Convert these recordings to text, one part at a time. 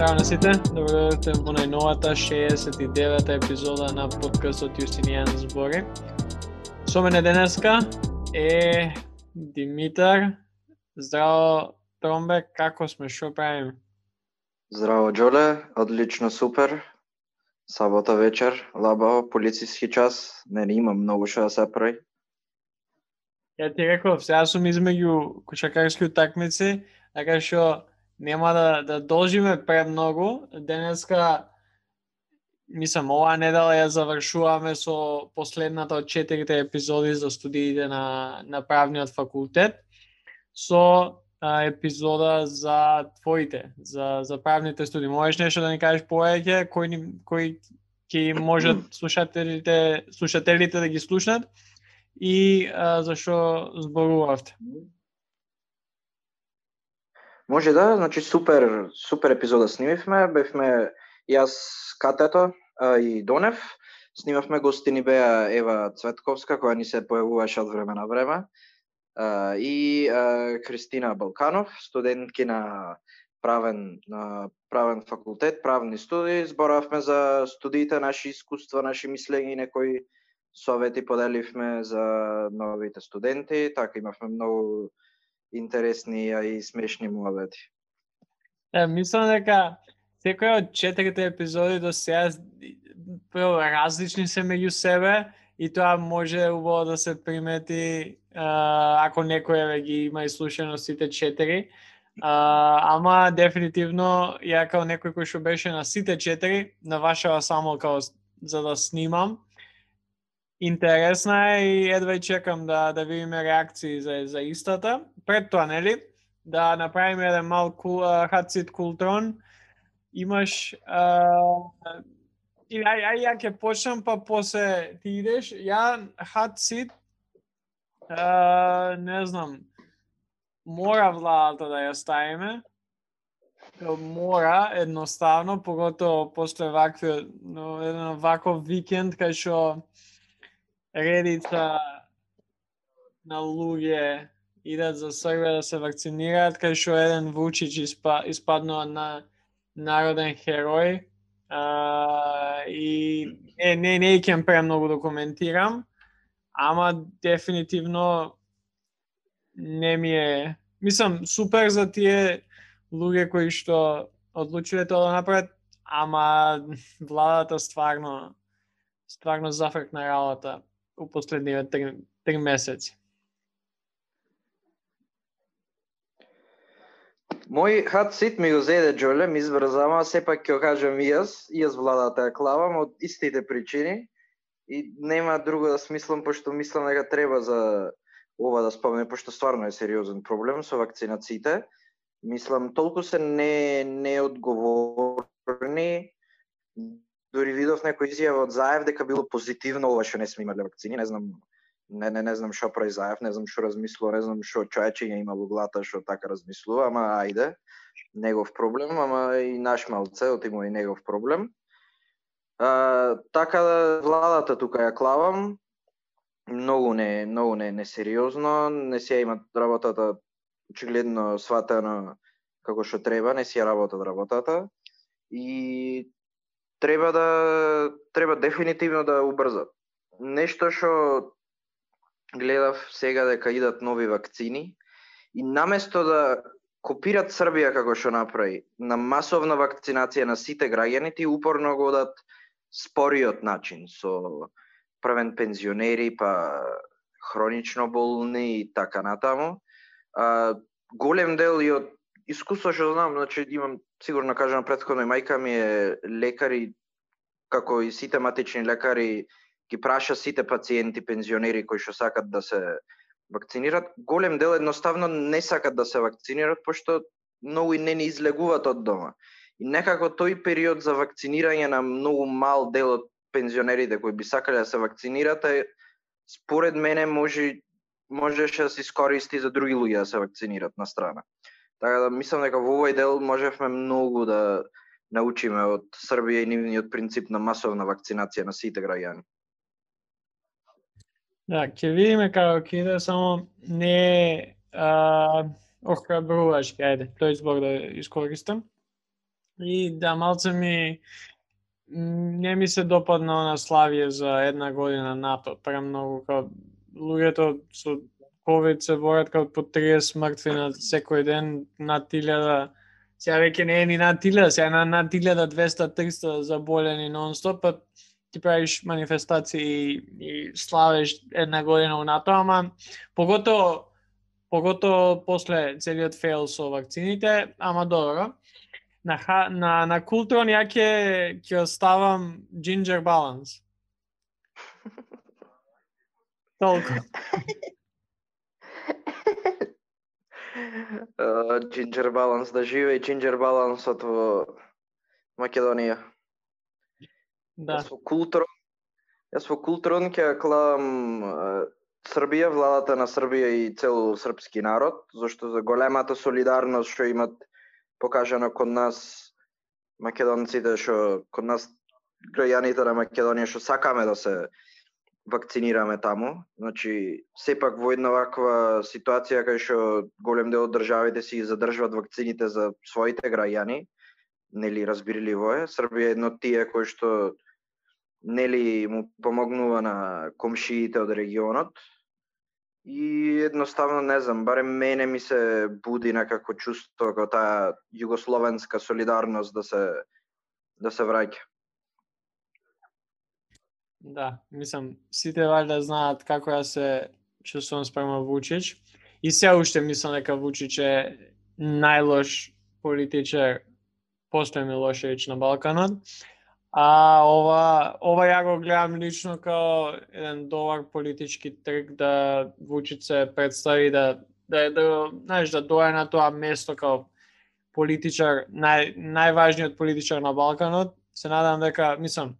Здраво на сите, добро дојдовте во најновата 69-та епизода на подкастот Јустинијан збори. Со мене денеска е Димитар. Здраво, Тромбе, како сме, шо правиме? Здраво, Джоле, одлично, супер. Сабота вечер, лабаво, полициски час, не, не имам многу што да се прави. Ја ти реков, сега сум измеѓу кошакарски утакмици, така што нема да, да должиме премногу. Денеска, мислам, оваа недела ја завршуваме со последната од четирите епизоди за студиите на, на правниот факултет, со а, епизода за твоите, за, за правните студии. Можеш нешто да ни кажеш повеќе, кои, кои ќе можат слушателите, слушателите да ги слушнат и а, зашо зборувавте? Може да, значи супер, супер епизода снимивме, бевме јас Катето а, и Донев, снимавме гостини беа Ева Цветковска, која ни се појавуваше од време на време, а, и а, Кристина Балканов, студентки на правен на правен факултет, правни студии, зборавме за студиите, наши искуства, наши мислења и некои совети поделивме за новите студенти, така имавме многу интересни и смешни муабети. Е, мислам дека секој од четирите епизоди до сега прво различни се меѓу себе и тоа може убаво да се примети а, ако некој еве ги има слушано сите четири. А, ама дефинитивно ја као некој кој што беше на сите четири, навашава само као за да снимам. Интересна е и едва и чекам да да видиме реакции за за истата пред тоа, нели, да направиме еден мал кул, хатсит култрон, имаш а, и ај, ај, ја ќе почнам, па после ти идеш. Ја хатсит, не знам, мора владата да ја ставиме. Мора, едноставно, поготово после вакви, но, еден ваков викенд, кај што редица на луѓе идат за Србија да се вакцинираат, кај што еден Вучич испа, испаднува на народен херој. А, и не, не, не ќе премногу да коментирам, ама дефинитивно не ми е... Мислам, супер за тие луѓе кои што одлучиле тоа да направат, ама владата стварно стварно зафркна работа у последниве три, три месеци. Мој хат сит ми го зеде Джоле, ми избрза, ама сепак ќе кажам и јас, и јас владата клавам од истите причини и нема друго да смислам, пошто мислам дека треба за ова да спомне, пошто стварно е сериозен проблем со вакцинациите. Мислам, толку се не, неодговорни, дури видов некој изјава од Заев дека било позитивно ова што не сме имале вакцини, не знам не, не, не знам што произаев, не знам што размислува, не знам што човече има во глата што така размислува, ама ајде, негов проблем, ама и наш малце, има и негов проблем. А, така да владата тука ја клавам, многу не, многу не, несериозно, не се има работата очигледно сватено како што треба, не си ја работат работата и треба да треба дефинитивно да убрзат. Нешто што гледав сега дека идат нови вакцини и наместо да копират Србија како што направи на масовна вакцинација на сите граѓани, ти упорно го одат спориот начин со првен пензионери, па хронично болни и така натаму. А, голем дел и од искуство што знам, значи имам сигурно кажам претходно и мајка ми е лекар и како и сите матични лекари ги праша сите пациенти, пензионери кои што сакат да се вакцинират, голем дел едноставно не сакат да се вакцинират, пошто многу и не ни излегуваат од дома. И некако тој период за вакцинирање на многу мал дел од пензионерите кои би сакале да се вакцинират е според мене може можеше да се искористи за други луѓе да се вакцинират на страна. Така да мислам дека во овој дел можевме многу да научиме од Србија и нивниот принцип на масовна вакцинација на сите граѓани. Да, ќе видиме како ќе иде, само не е охрабруваш, ајде, тој збор да искористам. И да, малце ми не ми се допадна на Славија за една година НАТО, премногу као луѓето со COVID се борат као по 30 смртви на секој ден, над 1000 сега веќе не е ни над 1000, сега е на над 1200-300 заболени нон-стоп, па ти правиш манифестации и, и една година у ама погото погото после целиот фейл со вакцините, ама добро. На, на, на Култрон ја ќе ќе оставам ginger balance. Толку. Ginger Balance, да живее Ginger Balance во Македонија. Да. Јас во култур Јас во културон ќе клам Србија, владата на Србија и цел српски народ, зашто за големата солидарност што имат покажано код нас македонците што код нас граѓаните на Македонија што сакаме да се вакцинираме таму. Значи, сепак во една ваква ситуација кај што голем дел од државите си задржуваат вакцините за своите граѓани, нели разбирливо е. Србија е едно тие кој што нели му помогнува на комшиите од регионот. И едноставно не знам, барем мене ми се буди некако чувство како таа југословенска солидарност да се да се враќа. Да, мислам, сите валјда знаат како ја се чувствувам спрема Вучич. И се уште мислам дека Вучич е најлош политичар после Милошевич на Балканот. А ова, ова ја го гледам лично као еден добар политички трик да Вучич се представи да да да знаеш да дое на тоа место као политичар нај најважниот политичар на Балканот. Се надам дека мислам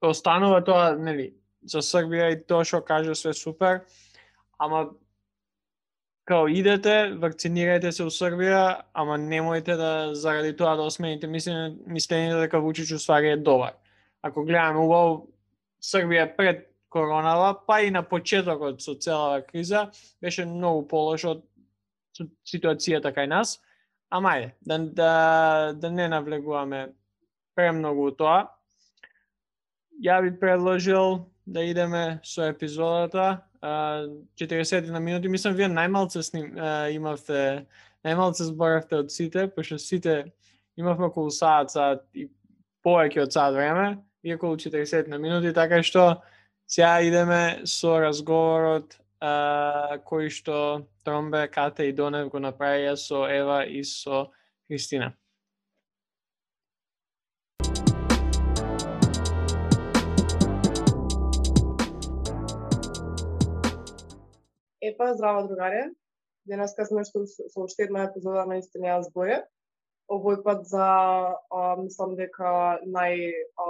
останува тоа, нели, за Србија и тоа што каже све супер, ама као идете, вакцинирајте се у Србија, ама немојте да заради тоа да осмените мислење дека Вучич уствари е добар. Ако гледаме убаво Србија пред коронава, па и на почетокот со целава криза, беше многу полош од ситуацијата кај нас. Ама ајде, да, да, да не навлегуваме премногу тоа ја би предложил да идеме со епизодата. 40 на минути, мислам вие најмалце сним, имавте, најмалце зборавте од сите, пошто сите имавме околу саат, саат и повеќе од саат време, и околу 40 на минути, така што сега идеме со разговорот а, кој што Тромбе, Кате и Донев го направија со Ева и со Христина. Епа, здраво другаре. Денеска сме што со уште една епизода на Истина ја зборе. Овој пат за, а, мислам дека нај а,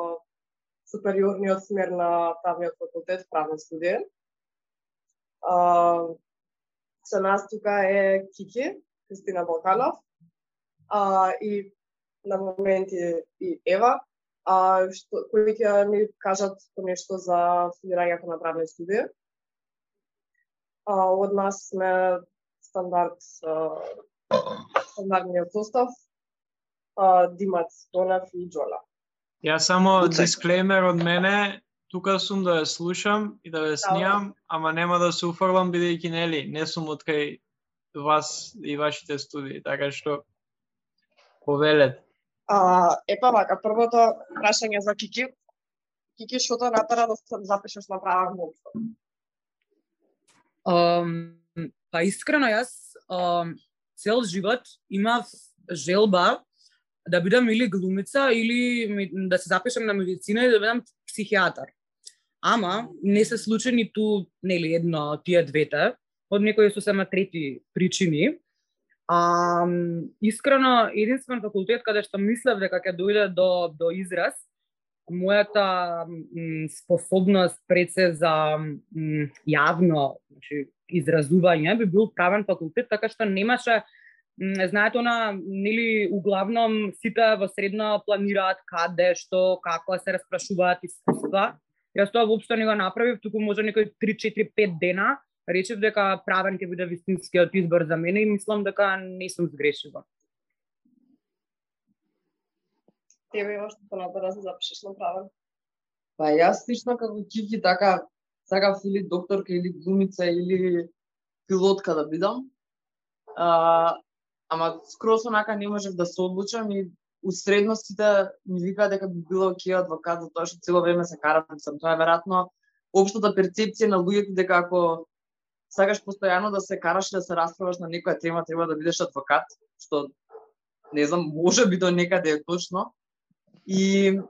супериорниот смер на правниот факултет, правни студија. А, со нас тука е Кики, Кристина Балканов, а, и на моменти и Ева, а, што, кои ќе ми кажат нешто за студирањето на правни студија а, од нас сме стандард стандардниот состав а, Димац, Донев и Джола. Ја само дисклеймер од мене, тука сум да ја слушам и да ве да. снимам, ама нема да се уфрлам бидејќи нели не сум од кај вас и вашите студии, така што повелет. А, епа вака, првото прашање за Кики. Кики, што те натера да запишеш на права моопшто? Um, па искрено јас um, цел живот имав желба да бидам или глумица или да се запишам на медицина и да бидам психијатар. Ама не се случи ниту нели едно тие двете од некои сосема трети причини. А, искрено, единствен факултет каде што мислев дека ќе дојде до, до израз мојата способност пред се за јавно значи, изразување би бил правен факултет, така што немаше знаете она нели углавном сите во средно планираат каде, што, како се распрашуваат искуства. Јас тоа воопшто не го направив, туку може некои 3, 4, 5 дена речев дека правен ќе биде вистинскиот избор за мене и мислам дека не сум сгрешила. Тебе имаш што напора да се запишеш на права? Па јас слично како Кики така сакав или докторка или глумица или пилотка да бидам. А, ама скроз онака не можев да се одлучам и у средностите ми викаа дека би било окей адвокат за тоа што цело време се карам сам. Тоа е веројатно општата перцепција на луѓето дека ако сакаш постојано да се караш и да се расправаш на некоја тема, треба да бидеш адвокат, што не знам, може би до некаде е точно. И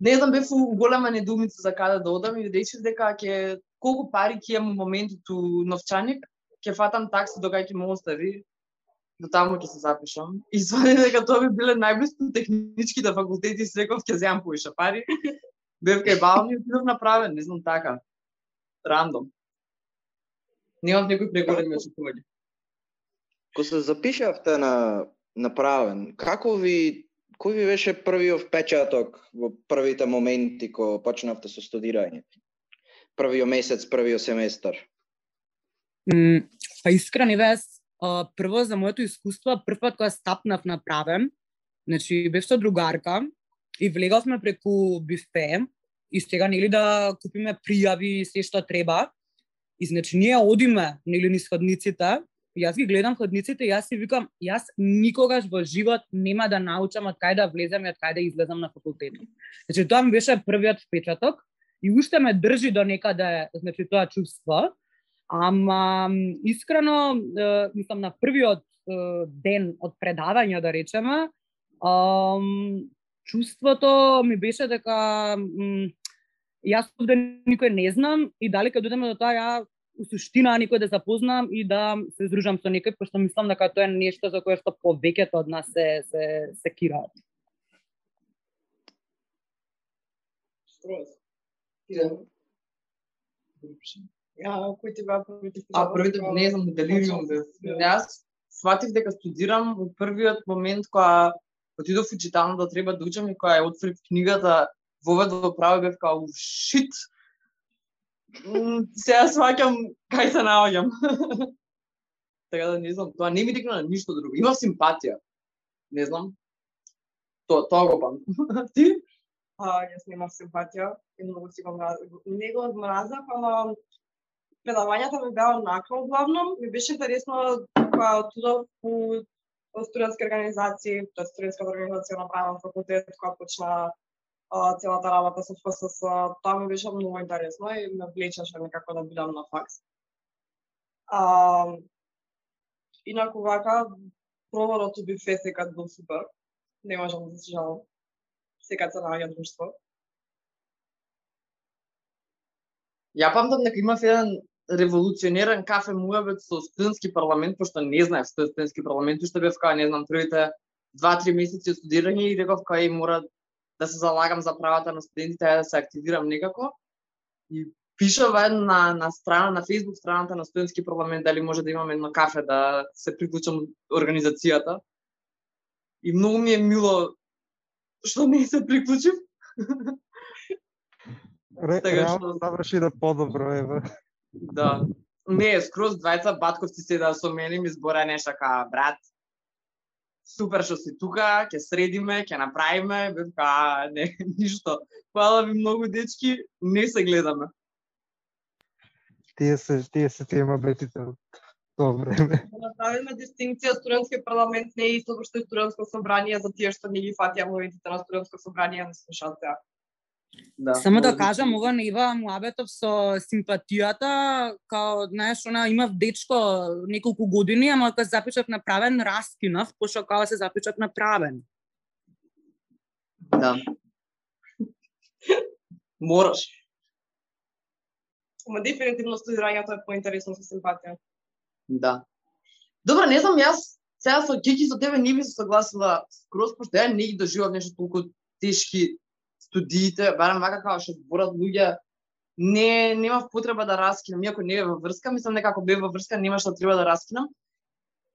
не знам, бев у голема недумица за каде да одам и да речев дека ќе колку пари ќе имам моментот у новчаник, ќе фатам такси докај ќе ме остави, до таму ќе се запишам. И свади дека тоа би биле најблиску да факултети, реков ќе земам повише пари. Бев кај бавни и отидов направен, не знам така. Рандом. Немам некој преголеми очекувања. Ко се запишавте на направен, како ви кој ви беше првиот впечаток во првите моменти кога почнавте со студирање? Првиот месец, првиот семестар? Mm, па искрени вес, прво за моето искуство, прв пат кога стапнав на правен, значи бев со другарка и влеговме преку бифе и сега нели да купиме пријави и се што треба. И значи ние одиме нели низ ходниците јас ги гледам ходниците и јас си викам, јас никогаш во живот нема да научам од кај да влезам и од кај да излезам на факултетот. Значи тоа ми беше првиот впечаток и уште ме држи до некаде, значи тоа чувство. Ама искрено, е, мислам на првиот е, ден од предавање да речеме, чувството ми беше дека јас овде никој не знам и дали кога дојдеме до тоа ја у суштина никој да запознам и да се здружам со некој, пошто мислам дека тоа е нешто за кое што повеќето од нас се се се кираат. Ja, кои ти беа првите А првите не знам делириум бев. Јас сватив дека студирам во првиот момент кога отидов во читална да треба да учам и кога ја отворив книгата вовед во право бев као шит сега сваќам кај се наоѓам. така да не знам, тоа не ми дикна на ништо друго. Има симпатија. Не знам. Тоа тоа го пам. Ти? А, јас немав симпатија и многу си го мразам. Не го мразам, ама предавањата ми беа однакво главно. Ми беше интересно кога отидов у студентски организации, тоа студентска организација на правен факултет, кога почна целата работа со ФСС, тоа ми беше многу интересно и ме влечеше некако да бидам на факс. А, инаку вака, проводот би фесекат бил супер. Не можам да се жалам. Секад се наоѓа друштво. Ја памтам дека имав еден револуционерен кафе муабет со студентски парламент, пошто не знаев што е студентски парламент, уште бев кај, не знам, првите два-три месеци студирање и реков кај мора да се залагам за правата на студентите, да се активирам некако. И пишава на, на страна, на Facebook страната на студентски парламент, дали може да имаме едно кафе да се приклучам организацијата. И многу ми е мило што не се приклучив. Ре, Така реално што- заврши да подобро е. бе. Да. Не, скроз двајца батковци се да со мене ми збора нешто ка брат. Супер што си тука, ќе средиме, ќе направиме, бев ка не, ништо. Фала ви многу дечки, не се гледаме. Тие се тие се тема бетите од тоа време. Да направиме дистинкција студентски парламент не е исто што и студентско собрание за тие што не ги фатија моmentите на студентско собрание на слушатеа. Да. Само да кажам, ова не ива муабетов со симпатијата, као, знаеш, она имав дечко неколку години, ама кога запишав на правен, раскинав, пошто као се запишав на правен. Да. Мораш. Ама дефинитивно студирањето е поинтересно со симпатија. Да. Добро, не знам, јас сега со Кики со тебе не би се согласила скроз, пошто ја не ги доживав нешто толку тешки студиите, барем вака како што зборат луѓе, не немав потреба да раскинам, иако не е во врска, мислам дека ако бев во врска нема што треба да раскинам.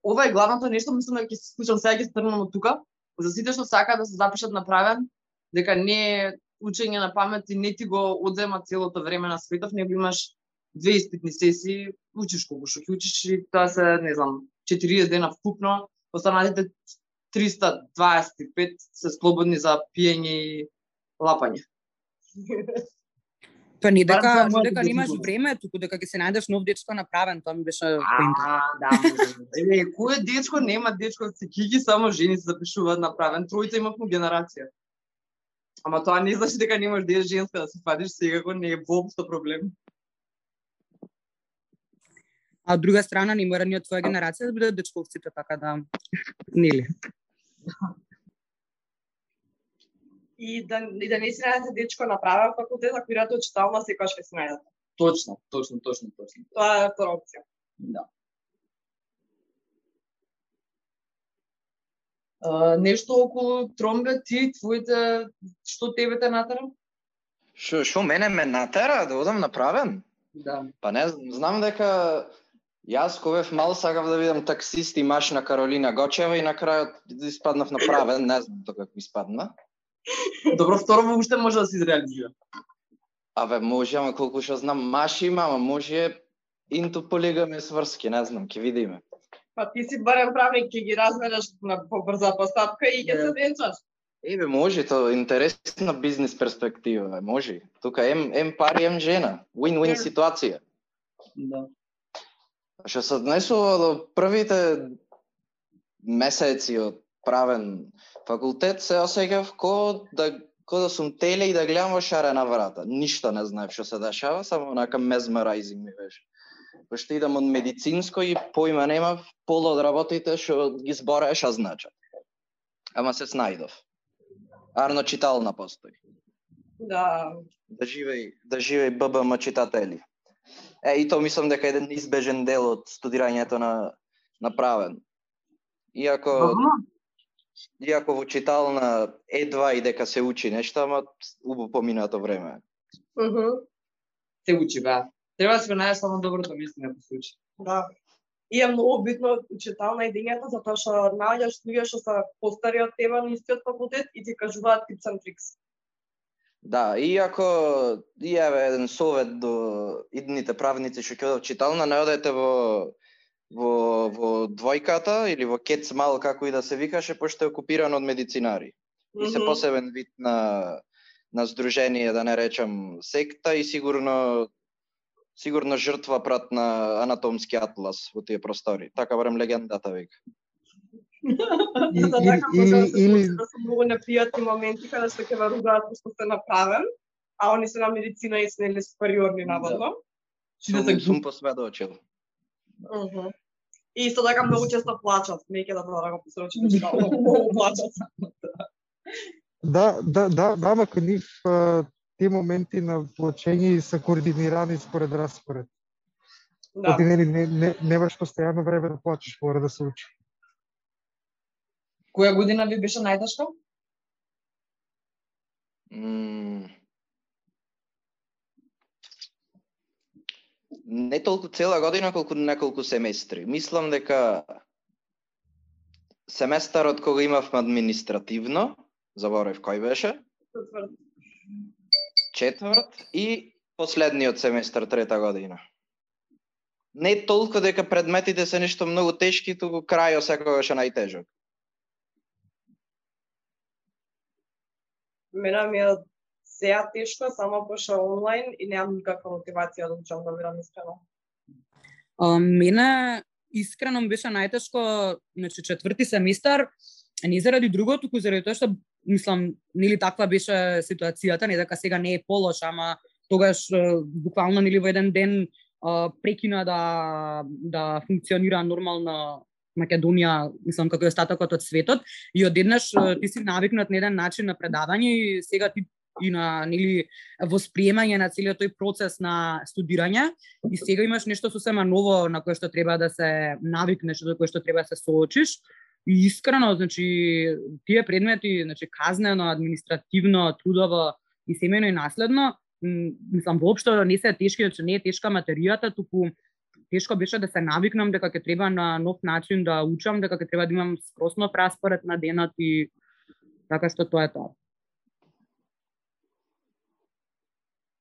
Ова е главното нешто, мислам дека ќе се случам сега ќе стрнам од тука. За сите што сакаат да се запишат на правен, дека не е учење на памет и не ти го одзема целото време на светов, него имаш две испитни сесии, учиш колку што ќе учиш и тоа се, не знам, 40 дена вкупно, останатите 325 се слободни за пиење и лапање. Па не дека, не дека да немаш време, туку дека ќе се најдеш нов дечко направен, тоа ми беше. А, да. Е, кој дечко нема дечко, се киги само жени се запишуваат направен. Тројца имавме генерација. Ама тоа не значи дека немаш да женска да се фатиш, секако не е воопшто проблем. А од друга страна не мора ни од твоја генерација да бидат дечковците, така да нели. И да, и да не си најдете дечко направен факултет, ако идете од читална, секогаш ќе си најдете. Точно, точно, точно, точно. Тоа е втора опција. Да. А, нешто околу тромбе, ти, твоите, што тебе те натера? Шо, шо мене ме натера да одам направен? Да. Па не знам, знам дека јас кога бев мал сакав да видам таксист и маш на Каролина Гочева и на крајот испаднав направен, не знам тоа како испадна. Добро, второ уште може да се изреализира. Абе, може, ама колку што знам, маш има, ама може инту полигами сврски, не знам, ќе видиме. Па ти си барем правник, ќе ги разменеш на побрза постапка и ќе се венчаш. Еве, може, тоа е интересна бизнес перспектива, може. Тука ем, ем пари, ем жена. Win-win ситуација. Да. Што се однесува до првите месеци од правен факултет, се осеќав ко да ко да сум теле и да гледам во шарена врата. Ништо не знаев што се дешава, само онака mesmerizing ми беше. Пошто идам од медицинско и поима немав, пола од работите што ги збореш, а значат. Ама се снајдов. Арно читална постои. Да. Да живеј, да живеј ББМ читатели. Е, и тоа мислам дека е еден избежен дел од студирањето на направен. Иако, Ага. Иако во читална едва и дека се учи нешто, ама убаво поминато време. Мгм. Се учи, бе. Треба да се го најдеш само доброто мислење да се учи. Да. И е многу битно учитална идењата, затоа што наоѓаш луѓе што се постари од тебе на истиот факултет и ти кажуваат tips and tricks. Да, иако и еве еден совет до идните правници што ќе одат читална, не одете во во во двојката или во Кецмал како и да се викаше, пошто е окупирано од медицинари. И се посебен вид на на здружение, да не речам секта и сигурно сигурно жртва прат на анатомски атлас во тие простори. Така барем легендата вика. Или- така да се или- случи да се многу непријатни моменти каде што ќе ве ругаат што сте направен, а они се на медицина и се нели супериорни наводно. Да Сум, се сум посведочил. И исто така многу често плачат, не ќе да тоа да го посрочи, што многу плачат. Да, да, да, да, ама кај нив тие моменти на плачење се координирани според распоред. Да. Ти нели не, не, немаш постојано време да плачеш, мора да се учи. Која година ви беше најтешка? Не толку цела година, колку неколку семестри. Мислам дека семестарот кога имавме административно, заборев кој беше, Четврт. четврт и последниот семестар трета година. Не толку дека предметите се нешто многу тешки, туку крајот секогаш е најтежок. Мене ми е сега тешко, само пошла онлайн и немам никаква мотивација да учам да бидам искрено. А, мене искрено ми беше најтешко, значи четврти семестар, не заради друго, туку заради тоа што мислам, нели таква беше ситуацијата, не дека сега не е полош, ама тогаш буквално нели во еден ден а, прекина да да функционира нормално Македонија, мислам како и остатокот од светот и одеднаш ти си навикнат на еден начин на предавање и сега ти и на нели восприемање на целиот тој процес на студирање и сега имаш нешто сосема ново на кое што треба да се навикнеш, до кое што треба да се соочиш. И искрено, значи, тие предмети, значи, казнено, административно, трудово и семено и наследно, мислам, воопшто не се тешки, значи не е тешка материјата, туку тешко беше да се навикнам дека ќе треба на нов начин да учам, дека ќе треба да имам скроз нов распоред на денот и така што тоа е тоа.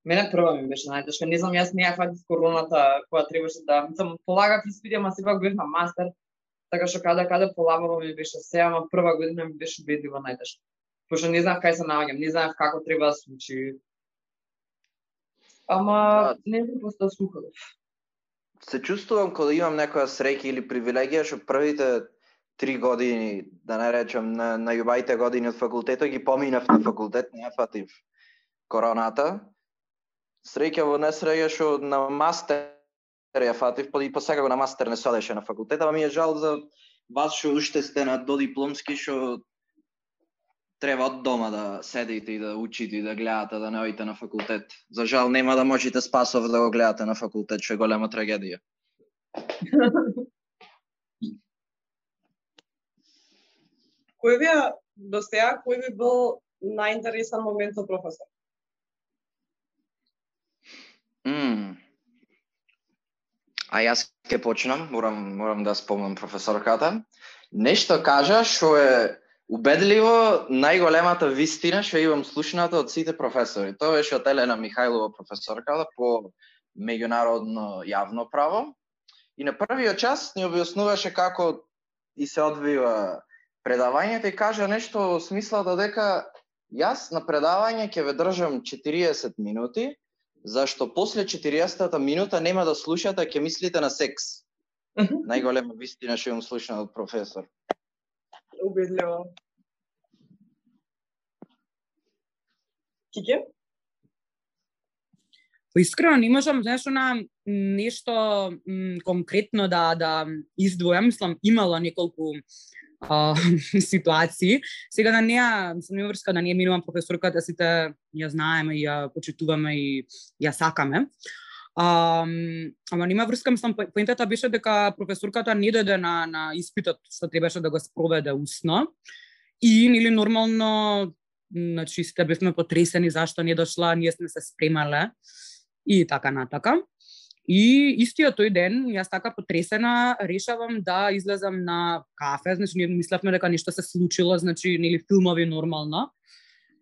Мене прва ми беше најтешка. Не знам, јас не ја фатив короната која требаше да... Мислам, полагав испити, ама сепак бев на мастер. Така што каде каде полабаво ми беше се, ама прва година ми беше убедливо најтешко. Пошто не знаев кај се наоѓам, не знаев како треба да се учи. Ама Да. не би постал сухаров. Се чувствувам кога имам некоја среќа или привилегија што првите три години, да не речем, на, на јубаите години од факултетот ги поминав на факултет, не ја фатив короната. Среќа во несреќа што на мастер ја фатив, па и посекако на мастер не садеше на факултет, ама ми е жал за вас што уште сте на додипломски што треба од дома да седите и да учите и да гледате, да не одите на факултет. За жал нема да можете Спасов да го гледате на факултет, што е голема трагедија. Кој ви е, кој ви бил најинтересен момент со професор? Mm. А јас ќе почнам, морам морам да спомнам професорката. Нешто кажа што е убедливо најголемата вистина што имам слушната од сите професори. Тоа беше од Елена Михајлова професорката по меѓународно јавно право. И на првиот час ни објаснуваше како и се одвива предавањето и кажа нешто во смислата дека јас на предавање ќе ве држам 40 минути, зашто после 40-та минута нема да слушате, а ќе мислите на секс. Најголема вистина што имам слушна од професор. Убедливо. Кике? Поискрено не можам, знаеш, на нешто м, конкретно да да издвојам, мислам имала неколку а, ситуации. Сега на неа, сум нема врска да не минувам професорката, сите ја знаеме и ја почитуваме и ја сакаме. А, ама нема врска, мислам, поентата беше дека професорката не дојде на, на испитот што требаше да го спроведе усно. И, нели, нормално, значи, сите бевме потресени зашто не дошла, ние сме се спремале и така натака. И истиот тој ден, јас така потресена, решавам да излезам на кафе, значи ние мислевме дека нешто се случило, значи нели филмови нормално.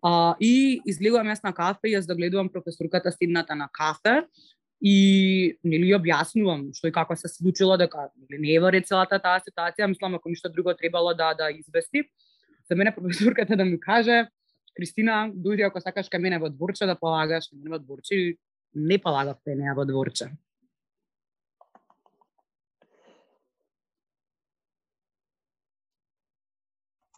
А, и излегувам јас на кафе и јас да гледувам професорката седната на кафе и нели објаснувам што и како се случило дека нели не е во ред целата таа ситуација, мислам ако ништо друго требало да да извести. За мене професорката да ми каже Кристина, дојди ако сакаш кај мене во дворче да полагаш, мене во дворче не полагав кај неа во дворче.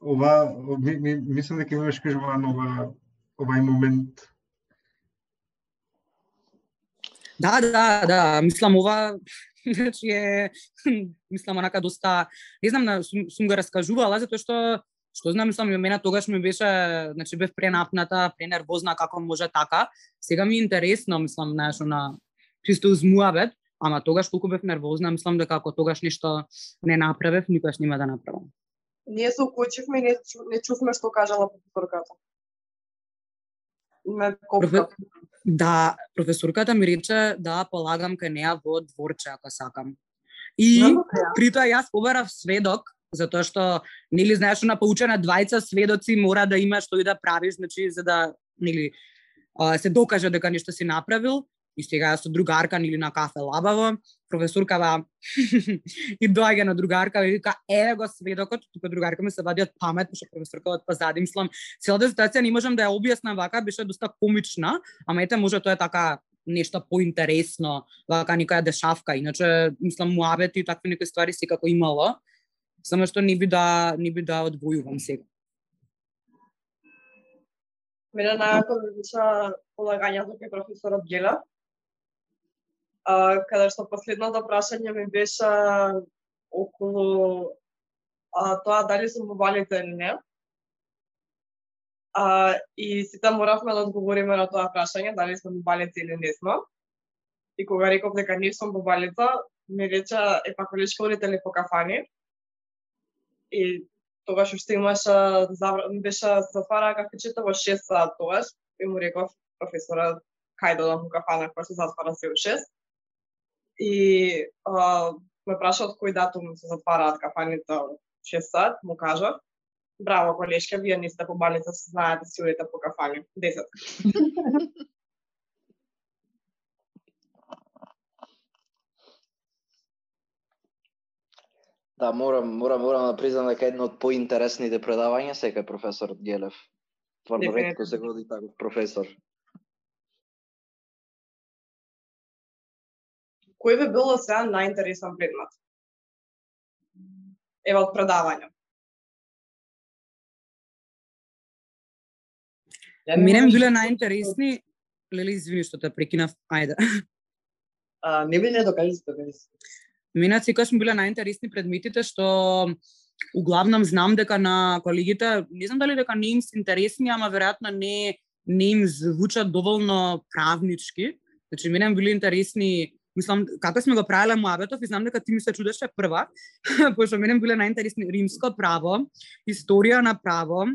Ова, ми, ми, мислам дека имаш кажуван ова, овај момент. Да, да, да, мислам ова значи е мислам онака доста не знам на сум, сум го раскажувала затоа што што знам мислам ја мене тогаш ми беше значи бев пренапната, пренервозна како може така. Сега ми е интересно мислам знаеш на чисто узмуавет, ама тогаш колку бев нервозна, мислам дека ако тогаш нешто не направев, никогаш нема да направам. Ние се укочивме и не, не чувме што кажала професорката. Ме копка. Да, професорката ми рече да полагам кај неа во дворче ако сакам. И Знам дека ја. при тоа јас побарав сведок, затоа што нели знаеш на поучена двајца сведоци мора да имаш што и да правиш, значи за да нели се докаже дека нешто си направил. И сега со другарка или на кафе лабаво, професоркава и доаѓа на другарка и вика еве го сведокот, тука другарка ми се вади од памет, пошто професоркава од позади, мислам, целата ситуација не можам да ја објаснам вака, беше доста комична, ама ете може тоа е така нешто поинтересно, вака некоја дешавка, иначе мислам муабет и такви некои ствари секако имало, само што не би да не би да одвојувам сега. Мене најако ми беше полагањето кај професорот Гела. А, каде што последното прашање ми беше околу а, тоа дали сум во валите или не. А, и сите моравме да одговориме на тоа прашање, дали сме во валите или не сме. И кога реков дека не сум во валите, ми рече, е па коли ли по кафани? И тогаш уште имаше, завр... беше затвара кафечето во 6 саат тогаш. И му реков професора, кај да во кафана, која се затвара се во 6. И а, ме праша од кој датум се затвараат кафаните во 6 саат, му кажав. Браво, колешка, вие не сте по балица, се знаете, си одите по кафани. 10. Да, морам, морам, морам да признам дека едно од поинтересните предавања сека е професор Гелев. Тварно ретко се годи таков професор. Кој би било сега најинтересен предмет? Ева од предавања. Мене ми биле најинтересни Леле, извини што те прекинав. Ајде. А, не би не докажи се, докажи се. Мене секогаш ми биле најинтересни предметите што углавном знам дека на колегите, не знам дали дека не им се интересни, ама веројатно не не им звучат доволно правнички. Значи мене ми биле интересни Мислам, како сме го правеле муабетов и знам дека ти ми се чудеше прва, пошто мене биле најинтересни римско право, историја на право,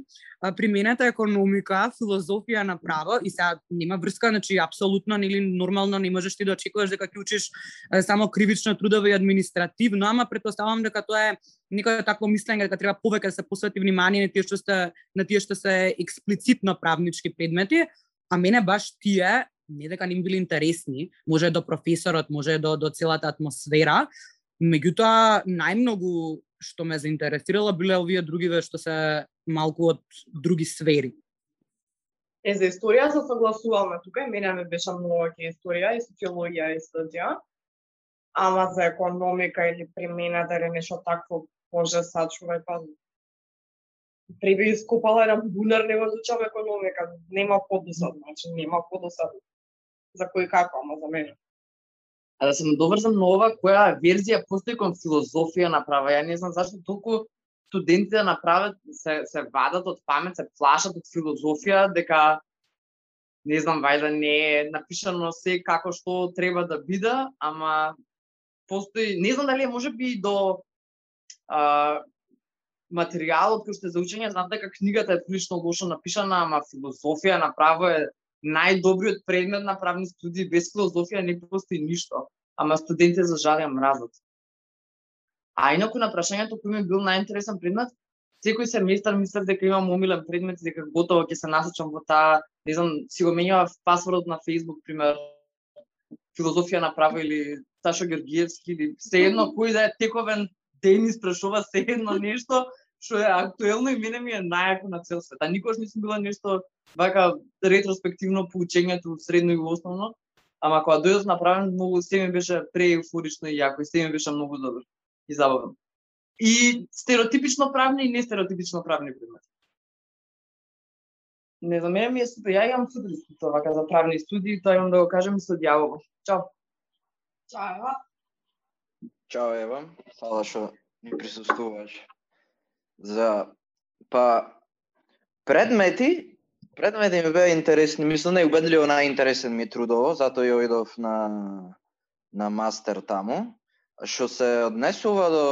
примената економика, филозофија на право и сега нема врска, значи апсолутно нели нормално не можеш ти да очекуваш дека ќе учиш само кривично трудово и административно, ама претпоставувам дека тоа е некој такво мислење дека треба повеќе да се посвети внимание на тие што се на тие што се експлицитно правнички предмети, а мене баш тие не дека не им биле интересни, може до професорот, може до до целата атмосфера, меѓутоа најмногу што ме заинтересирало биле овие другиве што се малку од други сфери. Е, за историја се согласуваме тука и мене ме беше многу ке историја и социологија и студија. Ама за економика или примената да или нешто такво, боже сачувај, па при би искупала еден бунар, не го изучам економика, нема подосад, значи нема подосад. За кој како, ама за мене. А да се надоврзам на ова, која верзија постои кон филозофија на права. Ја не знам зашто толку студенти да направат, се, се вадат од памет, се плашат од филозофија, дека не знам, вајда не е напишано се како што треба да биде, ама постои, не знам дали е може би до а, материјалот кој што е за учење, знам дека книгата е прилично лошо напишана, ама филозофија направо е најдобриот предмет на правни студии, без филозофија не постои ништо, ама студентите за жал ја мразат. А инаку на прашањето кој ми бил најинтересен предмет, секој семестар мислев дека имам омилен предмет и дека готово ќе се насочам во таа, не знам, си го менјавав пасвордот на Facebook, пример, филозофија на право или Сашо Георгиевски или sejedno кој да е тековен ден испрашува sejedно нешто што е актуелно и мене ми е најако на цел свет. А никош не сум била нешто вака ретроспективно по учењето средно и основно, ама кога дојдов направен многу се ми беше прееуфорично и јако и се ми беше многу добро и забавно. И стереотипично правни и нестереотипично правни предмети. Не за мене ми е супер. Ја имам супер искуство вака за правни студии, тоа имам да го кажем и со дјавово. Чао. Чао. Чао Ева, фала што ми присуствуваш. За па предмети, предмети ми беа интересни, мислам да најубедливо најинтересен ми трудово, затоа ја оидов на на мастер таму. Што се однесува до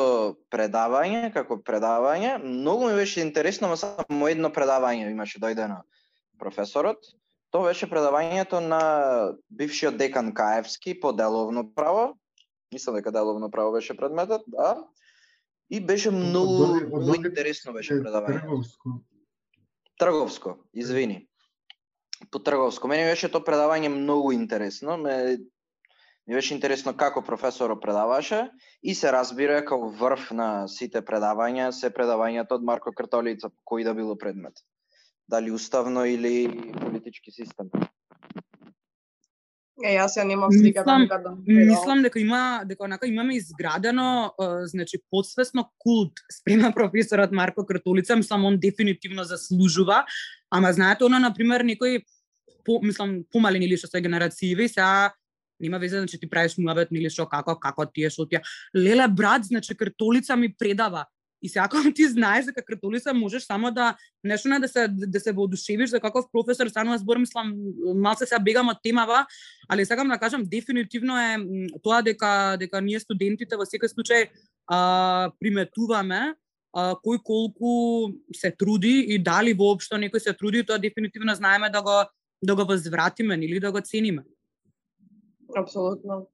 предавање, како предавање, многу ми беше интересно, ма само едно предавање имаше да дојдено професорот. Тоа беше предавањето на бившиот декан Каевски по деловно право. Мислам дека деловно право беше предметот, да. И беше многу, Од од интересно беше предавање. Трговско. Трговско, извини. По Трговско. Мене беше тоа предавање многу интересно. Ме, ми беше интересно како професорот предаваше и се разбира како врв на сите предавања се предавањето од Марко Кртолица кој да било предмет. Дали уставно или политички систем. Е, јас ја немам слика Мислам- да. Мислам дека има дека онака имаме изградено е, значи подсвесно култ спрема професорот Марко Кратолица, мислам он дефинитивно заслужува, ама знаете она на пример некои по мислам помалени или што се генерацији, сега нема везе значи ти правиш муабет или што како како тие што тие. Леле брат, значи Кратолица ми предава. И се ако ти знаеш дека кратулица можеш само да нешто не да се да се воодушевиш за каков професор станува збор, мислам малце се бегам од темава, али сакам да кажам дефинитивно е тоа дека дека ние студентите во секој случај а, приметуваме а, кој колку се труди и дали воопшто некој се труди, тоа дефинитивно знаеме да го да го возвратиме или да го цениме. Апсолутно.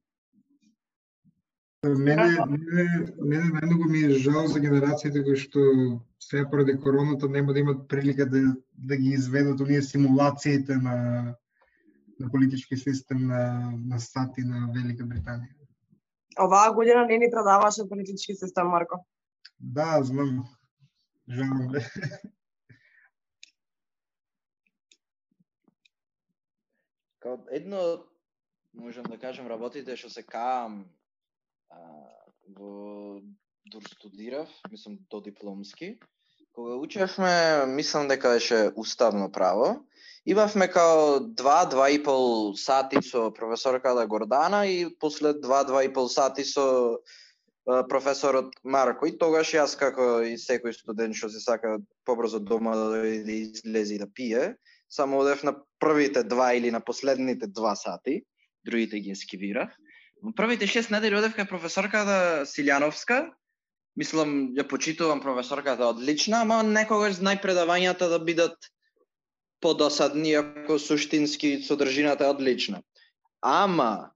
Мене, мене, мене најмногу ми е жал за генерациите кои што сега поради короната нема да имат прилика да, да ги изведат оние симулациите на на политички систем на на САД и на Велика Британија. Оваа година не ни предаваше политички систем, Марко. Да, знам. Жалам бе. Као едно можам да кажам работите што се каам а, во дурстудирав, мислам до дипломски. Кога учевме, мислам дека беше уставно право, имавме као два, два и пол сати со професорката Гордана и после два, два и пол сати со професорот Марко и тогаш јас како и секој студент што се сака побрзо дома да излезе и да пие, само одев на првите два или на последните два сати, другите ги ескивирав. Првите шест недели одев кај професорката Силјановска, мислам ја почитувам професорката одлична, ама некогаш знај предавањата да бидат подосадни, ако суштински содржината е одлична. Ама,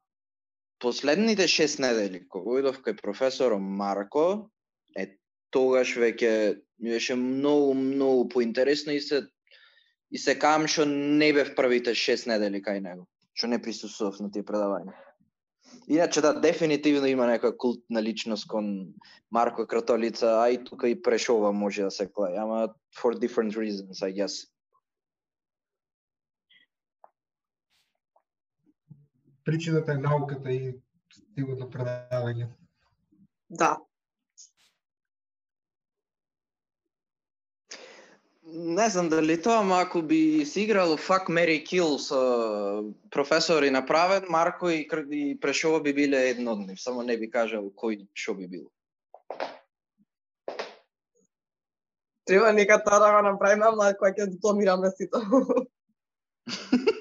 последните шест недели, кога идов кај професор Марко, е тогаш веќе ми беше многу, многу поинтересно и се и се кам што не бев првите шест недели кај него, што не присуствував на тие предавања. Иначе да, дефинитивно има некоја култна личност кон Марко Кратолица, а и тука и Прешова може да се клај, ама for different reasons, I guess. Причината е науката и стилот на предавање. Да. Не знам дали тоа, ама ако би си играл Fuck, Mary Kill со професори направен, Марко и, и Прешово би биле едно од нив, само не би кажал кој што би бил. Треба нека тоа да го направиме, ама кој ќе дипломираме сите.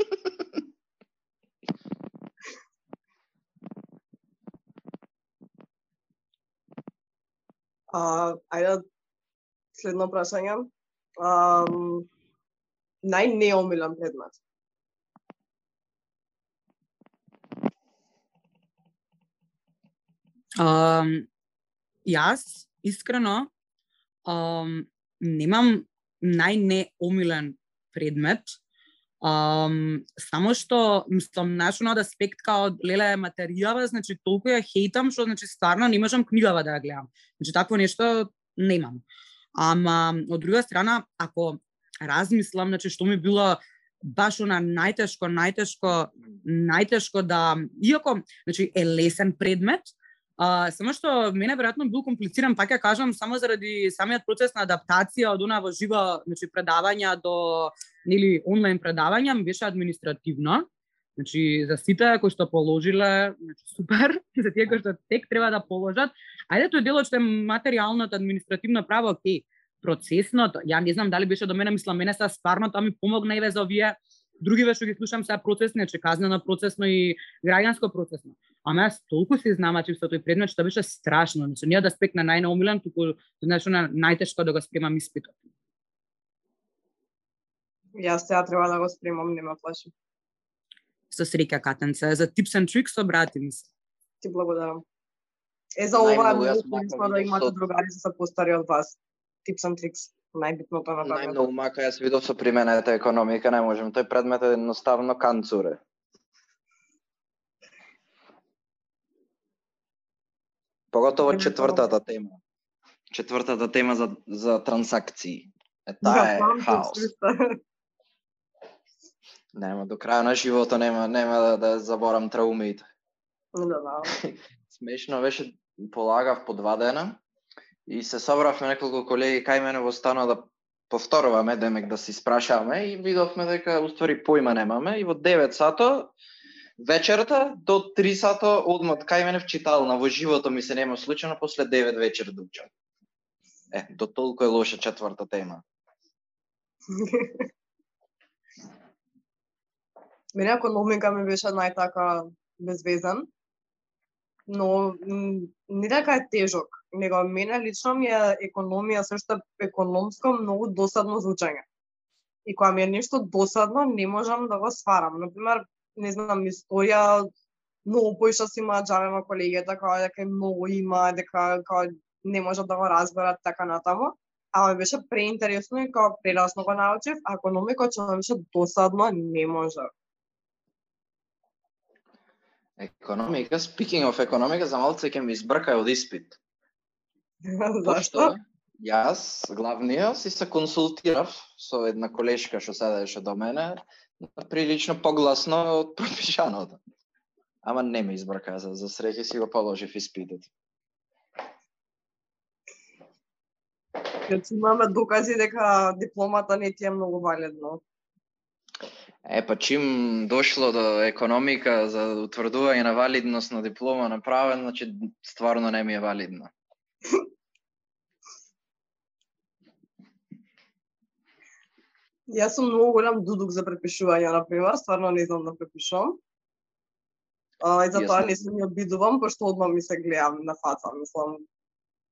А, ајде следно прашање. Um, најнеомилен предмет. Um, јас, искрено, um, немам најнеомилен предмет, Um, само што, мислам, од аспект као леле материјава, значи толку ја хейтам што значи стварно не можам книгава да ја гледам. Значи такво нешто немам. Ама од друга страна, ако размислам, значи што ми било баш она најтешко, најтешко, најтешко да, иако, значи е лесен предмет, А, само што мене веројатно бил комплициран, пак ја кажам, само заради самиот процес на адаптација од она во живо, значи предавања до нели онлайн предавања ми беше административно. Значи за сите кои што положиле, значи супер, за тие кои што тек треба да положат, ајде тој делот што е материјалното административно право, окей, процесното, ја не знам дали беше до мене, мислам, мене са стварно тоа ми помогна и за овие други што ги слушам сега процесни, че казнено процесно и граѓанско процесно. Ама јас толку се знамачив со тој предмет што беше страшно. Значи, не аспект на најнаумилен, туку значи на најтешко да го спремам испитот. Јас сега треба да го спремам, нема плаши. Со среќа катенце, за tips and tricks обрати ми се. Ти благодарам. Е, за ова е многу корисно да имате другари со постари од вас. Tips and tricks. Најбитното на тоа. Најмногу мака јас видов со примената економика, не можем. Тој предмет е едноставно канцуре. Поготово четвртата тема. Четвртата тема за, за трансакции. Е, таа е хаос. Нема, до крај на живото нема, нема да, да заборам траумите. Да. Смешно беше, полагав по два дена и се собравме неколку колеги кај мене во станот да повторуваме, демек да се спрашаваме и видовме дека уствари појма немаме и во 9 сато вечерта до 3 сато одмот кај мене в читална во живото ми се нема случајно после 9 вечер да учам. Е, до толку е лоша четврта тема. Мене економика ми беше најтака безвезен, но не дека е тежок, него мене лично ми е економија се што економско многу досадно за. И кога ми е нешто досадно, не можам да го сварам. Например, не знам, историја, многу поиша си имаат джавема колегијата, као дека е многу има, дека као не можат да го разберат така натаму. Ама ми беше преинтересно и као прерасно го научив, а економика што беше досадно, не може. Економика, speaking of економика, за малце ќе ми избркај од испит. Зашто? Јас, главниот, си се консултирав со една колешка што седеше до мене, прилично погласно од пропишаното. Ама не ме избрка, за, за среќа си го положив испитот. Значи имаме докази дека дипломата не ти е многу валидно. Е, па чим дошло до економика за утврдување на валидност на диплома направен, значи стварно не ми е валидно. Јас сум многу голем дудук за препишување, на пример, стварно не знам да препишувам. А, и затоа не се ми обидувам, пошто одма ми се гледам на фаца, мислам,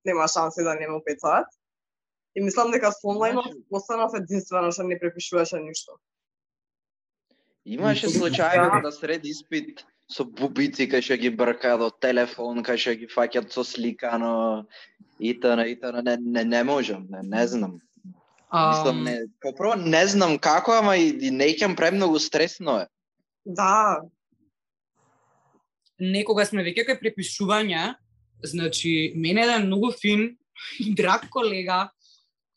нема шанси да не ме упецаат. И мислам дека со онлајнот Значи- останав единствена што не препишуваше ништо. Имаше Мислам, случаи да сред испит со бубици кај што ги брка до телефон, кај што ги фаќат со сликано и т.н. и т.н. Не, не, не можам, не, не знам. Мислам, не, попро не знам како, ама и, и неќам премногу стресно е. Да, некога сме веќе кај препишување, значи, мене еден многу фин и драг колега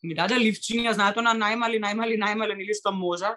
ми даде ливчиња, знаете на најмали, најмали, најмален или што може,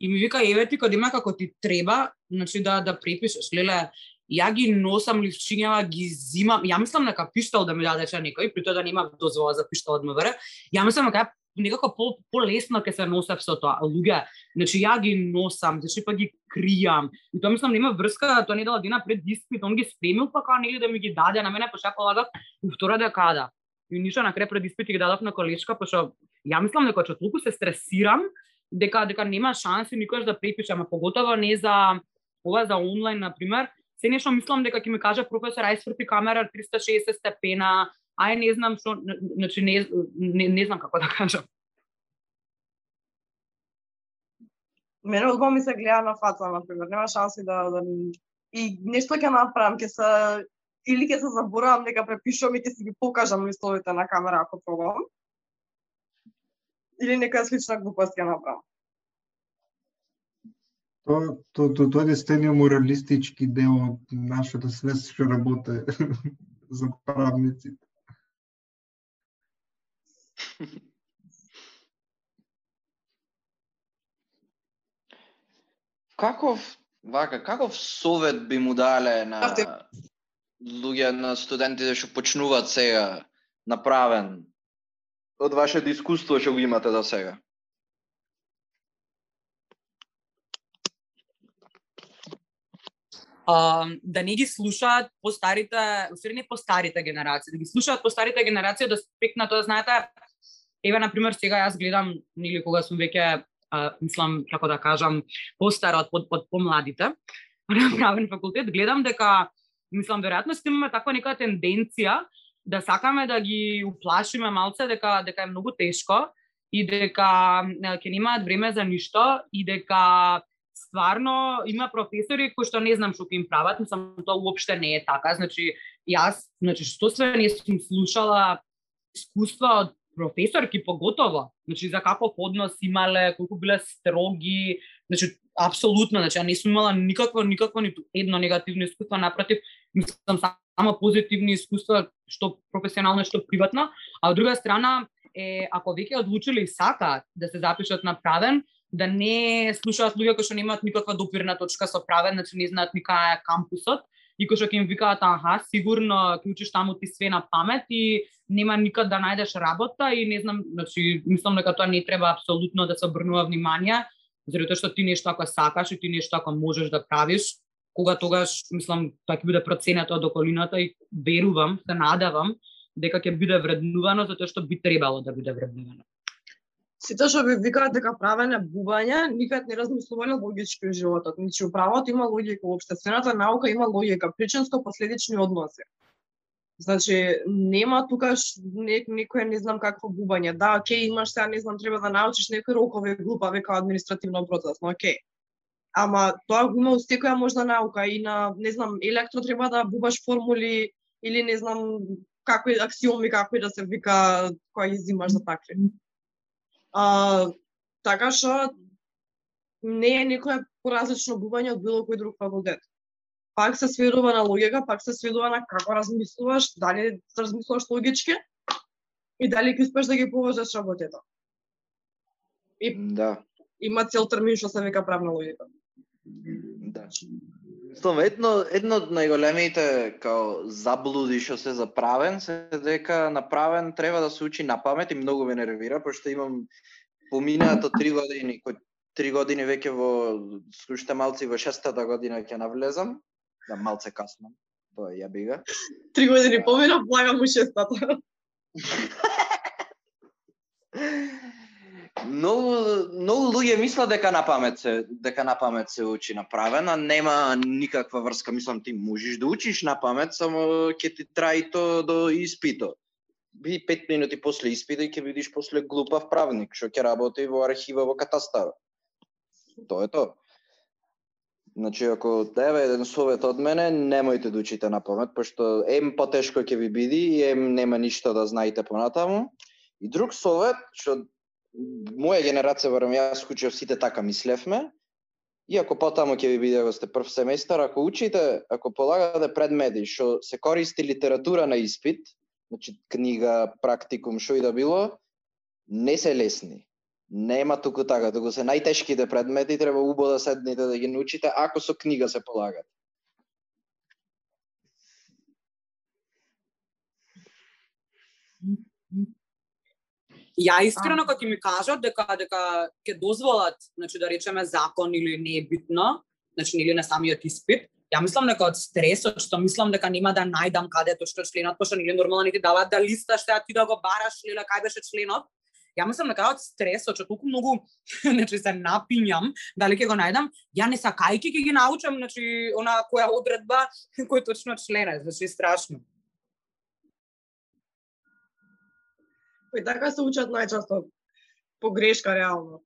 и ми вика, еве ти кога има како ти треба, значи да да препишеш. Леле, ја ги носам ливчињава, ги зимам. Ја мислам дека пиштал да ми дадеше некој, при тоа да нема дозвола за пиштал од МВР. Ја мислам дека некако по полесно ќе се носев со тоа. Луѓе, значи ја ги носам, значи па ги кријам. И тоа мислам да нема врска, тоа не дала дена пред диспит, он ги спремил па као нели да ми ги даде на мене, па што полагав у втора декада. И ништо на крај пред диспит ги дадов на колешка, па ја мислам дека што толку се стресирам, дека дека нема шанси никогаш да препише, ама поготово не за ова за онлайн на пример. Се нешто мислам дека ќе ми каже професор ај сврти камера 360 степена, ај не знам што, значи не, не, не знам како да кажам. мене од ми се гледа на фаца, на пример, нема шанси да, да и нешто ќе направам, ќе се или ќе се заборавам дека препишувам и ќе си ги покажам листовите на камера ако пробам. Или некоја слична глупост ќе направам. Тоа то, то, тоа е стениот моралистички дел од нашата свест што работи за правниците. Каков, вака, каков совет би му дале на луѓе на студентите што почнуваат сега направен од вашето искуство што го имате до сега? а, да не ги слушаат постарите, усвери не постарите генерации, да ги слушаат постарите генерации да спекна тоа, знаете, еве на пример сега јас гледам нели кога сум веќе а, мислам како да кажам постара од, под, под помладите на правен факултет, гледам дека мислам веројатно сте имаме таква нека тенденција да сакаме да ги уплашиме малце дека дека е многу тешко и дека ќе немаат време за ништо и дека стварно има професори кои што не знам што ќе им прават, мислам тоа уопште не е така. Значи јас, значи што све не сум слушала искуства од професорки поготово, значи за каков однос имале, колку биле строги, значи апсолутно, значи ја не сум имала никаква, никаква ниту едно негативно искуство, напротив, мислам само позитивни искуства што професионално што приватно, а од друга страна е ако веќе одлучили сака сакаат да се запишат на правен, да не слушаат луѓе кои што немаат никаква допирна точка со правен, значи не знаат ни кај е кампусот, и кои што ќе им викаат аха, сигурно ќе учиш таму ти све на памет и нема никад да најдеш работа и не знам, значи мислам дека тоа не треба апсолутно да се обрнува внимание, заради тоа што ти нешто ако сакаш и ти нешто ако можеш да правиш, кога тогаш мислам тоа ќе биде проценето од околината и верувам, се надавам дека ќе биде вреднувано затоа што би требало да биде вреднувано. Сите што ви викаат дека правење бубања, никад не размислувале логички во животот. Ничи у правото има логика, во општествената наука има логика, причинско-последични односи. Значи, нема тука не, некој не знам какво губање. Да, ке имаш сега, не знам, треба да научиш некои рокови глупави као административно процесно, ке, Ама тоа го има секоја можна наука и на, не знам, електро треба да бубаш формули или не знам какви аксиоми, какви да се вика, која ги взимаш за такви. А, така што не е некоја поразлично губање од било кој друг факултет. Пак се сведува на логика, пак се сведува на како размислуваш, дали размислуваш логички, И дали ќе успеш да ги поважаш работите. Да. Има цел термин што се вика правна логика. Да. Мислам, едно, едно од најголемите као заблуди што се заправен се дека направен треба да се учи на памет и многу ме нервира, пошто имам поминаато три години, кој три години веќе во слушате малци во шестата година ќе навлезам, да малце касно. Тоа ја бига. Три години помина, благам у шестата. Многу многу луѓе мислат дека на памет се дека на памет се учи направен, а нема никаква врска. Мислам ти можеш да учиш на памет, само ќе ти траи то до испито. Би пет минути после испита и ќе видиш после глупав правник што ќе работи во архива во катастар. Тоа е тоа. Значи, ако тебе еден совет од мене, немојте да учите на памет, пошто ем потешко ќе ви биди и ем нема ништо да знаете понатаму. И друг совет, што моја генерација, барем јас учев сите така мислевме, и ако потаму ќе ви биде ако сте прв семестар, ако учите, ако полагате предмети што се користи литература на испит, значи книга, практикум, што и да било, не се лесни. Нема туку така, туку се најтешките предмети, треба убо да седнете да ги научите, ако со книга се полагат. Ја искрено кога ми кажат дека дека ќе дозволат, значи да речеме закон или не е битно, значи или на самиот испит, ја мислам дека од стресот што мислам дека нема да најдам каде тоа што членот, пошто нели нормално не ти даваат да листаш да ти да го бараш или кај беше членот. Ја мислам дека од стресот што толку многу значи се напињам, дали ќе го најдам, ја не сакајки ќе ги научам, значи она која одредба кој точно член е, значи страшно. И така се учат најчесто по грешка реално,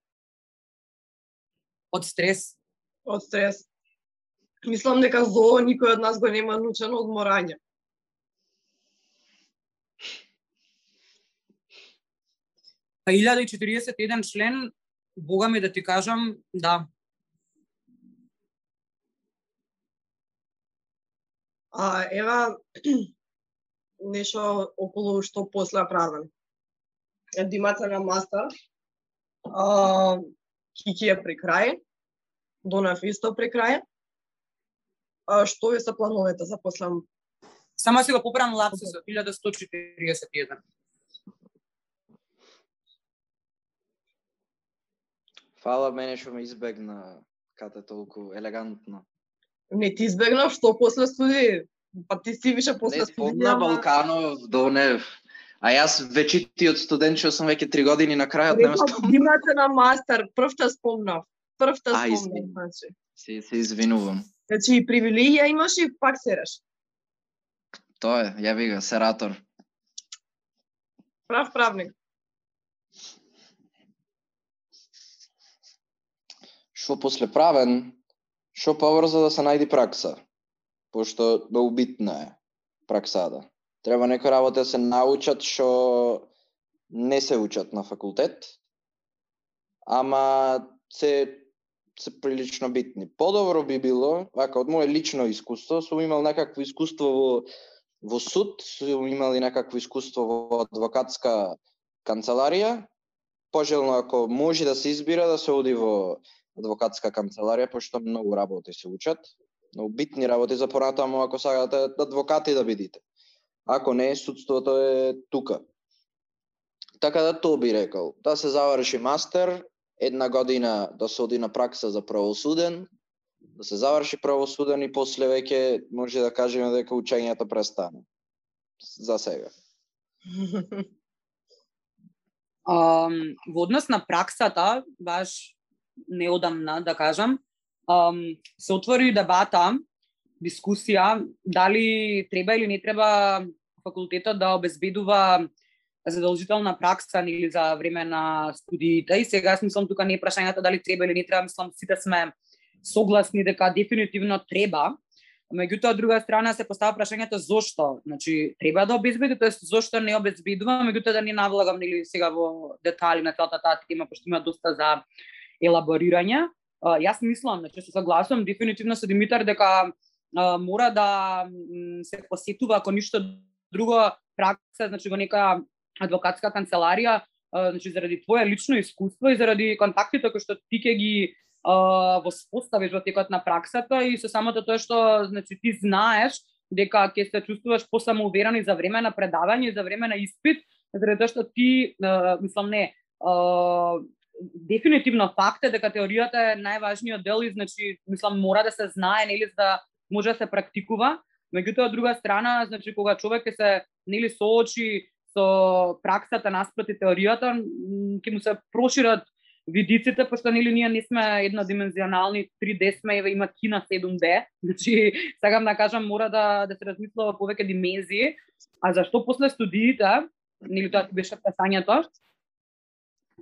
Од стрес. од стрес. Мислам дека зло никој од нас го нема научено од морање. 1041 член, бога ми да ти кажам, да. А ева нешто околу што после правен. Димаца на мастер, а, Кики е при крај, Донав исто при крај. А што ви се плановете за после Само си го поправам лапсусот, 1141. Фала мене што ме избегна кате толку елегантно. Не ти избегнав, што после студи? Па ти си више после Не студи. спомна Балканов, Донев. А јас вечитиот студент што сум веќе три години на крајот не ме спомнам. Димаца на мастер, првта спомнав. Првта спомнав, значи. Се, се извинувам. Значи и привилегија имаш и пак сереш. Тоа е, ја ви го, сератор. Прав правник. Што после правен, што побрзо да се најди пракса. Пошто да многу битна е праксата. Треба некои работи да се научат што не се учат на факултет, ама се се прилично битни. Подобро би било, вака од мое лично искуство, сум имал некакво искуство во во суд, сум имал и некакво искуство во адвокатска канцеларија. Пожелно ако може да се избира да се оди во адвокатска канцеларија, пошто многу работи се учат. Многу битни работи за понатаму ако сакате адвокати да бидите. Ако не, судството е тука. Така да тоа би рекол. Да се заврши мастер, една година да се оди на пракса за правосуден, да се заврши правосуден и после веќе може да кажеме дека учењето престане. За сега. Um, во однос на праксата, баш неодамна, да кажам, um, се отвори дебата, дискусија, дали треба или не треба факултетот да обезбедува задолжителна пракса или за време на студиите. И сега мислам тука не е прашањето дали треба или не треба, мислам сите сме согласни дека дефинитивно треба. Меѓутоа, од друга страна се постава прашањето зошто. Значи, треба да обезбеди, тоест зошто не обезбедува, меѓутоа да не навлагам нели сега во детали на целата таа тема, пошто има доста за елаборирање. Јас мислам, значи се согласувам дефинитивно со Димитар дека а, мора да се посетува ако ништо друго пракса, значи во нека адвокатска канцеларија, значи заради твое лично искуство и заради контактите кои што ти ќе ги воспоставиш во текот на праксата и со самото тоа што значи ти знаеш дека ќе се чувствуваш посамоуверен и за време на предавање и за време на испит, заради тоа што ти мислам не дефинитивно факт е дека теоријата е најважниот дел и значи мислам мора да се знае нели за да може да се практикува. Меѓутоа од друга страна, значи кога човек ќе се нели соочи со праксата наспроти теоријата, ќе му се прошират видиците, пошто нели ние не сме еднодимензионални, 3D сме, еве има кина 7D, значи сакам да кажам мора да да се размислува повеќе димензии, а зашто после студиите, нели тоа беше прашањето,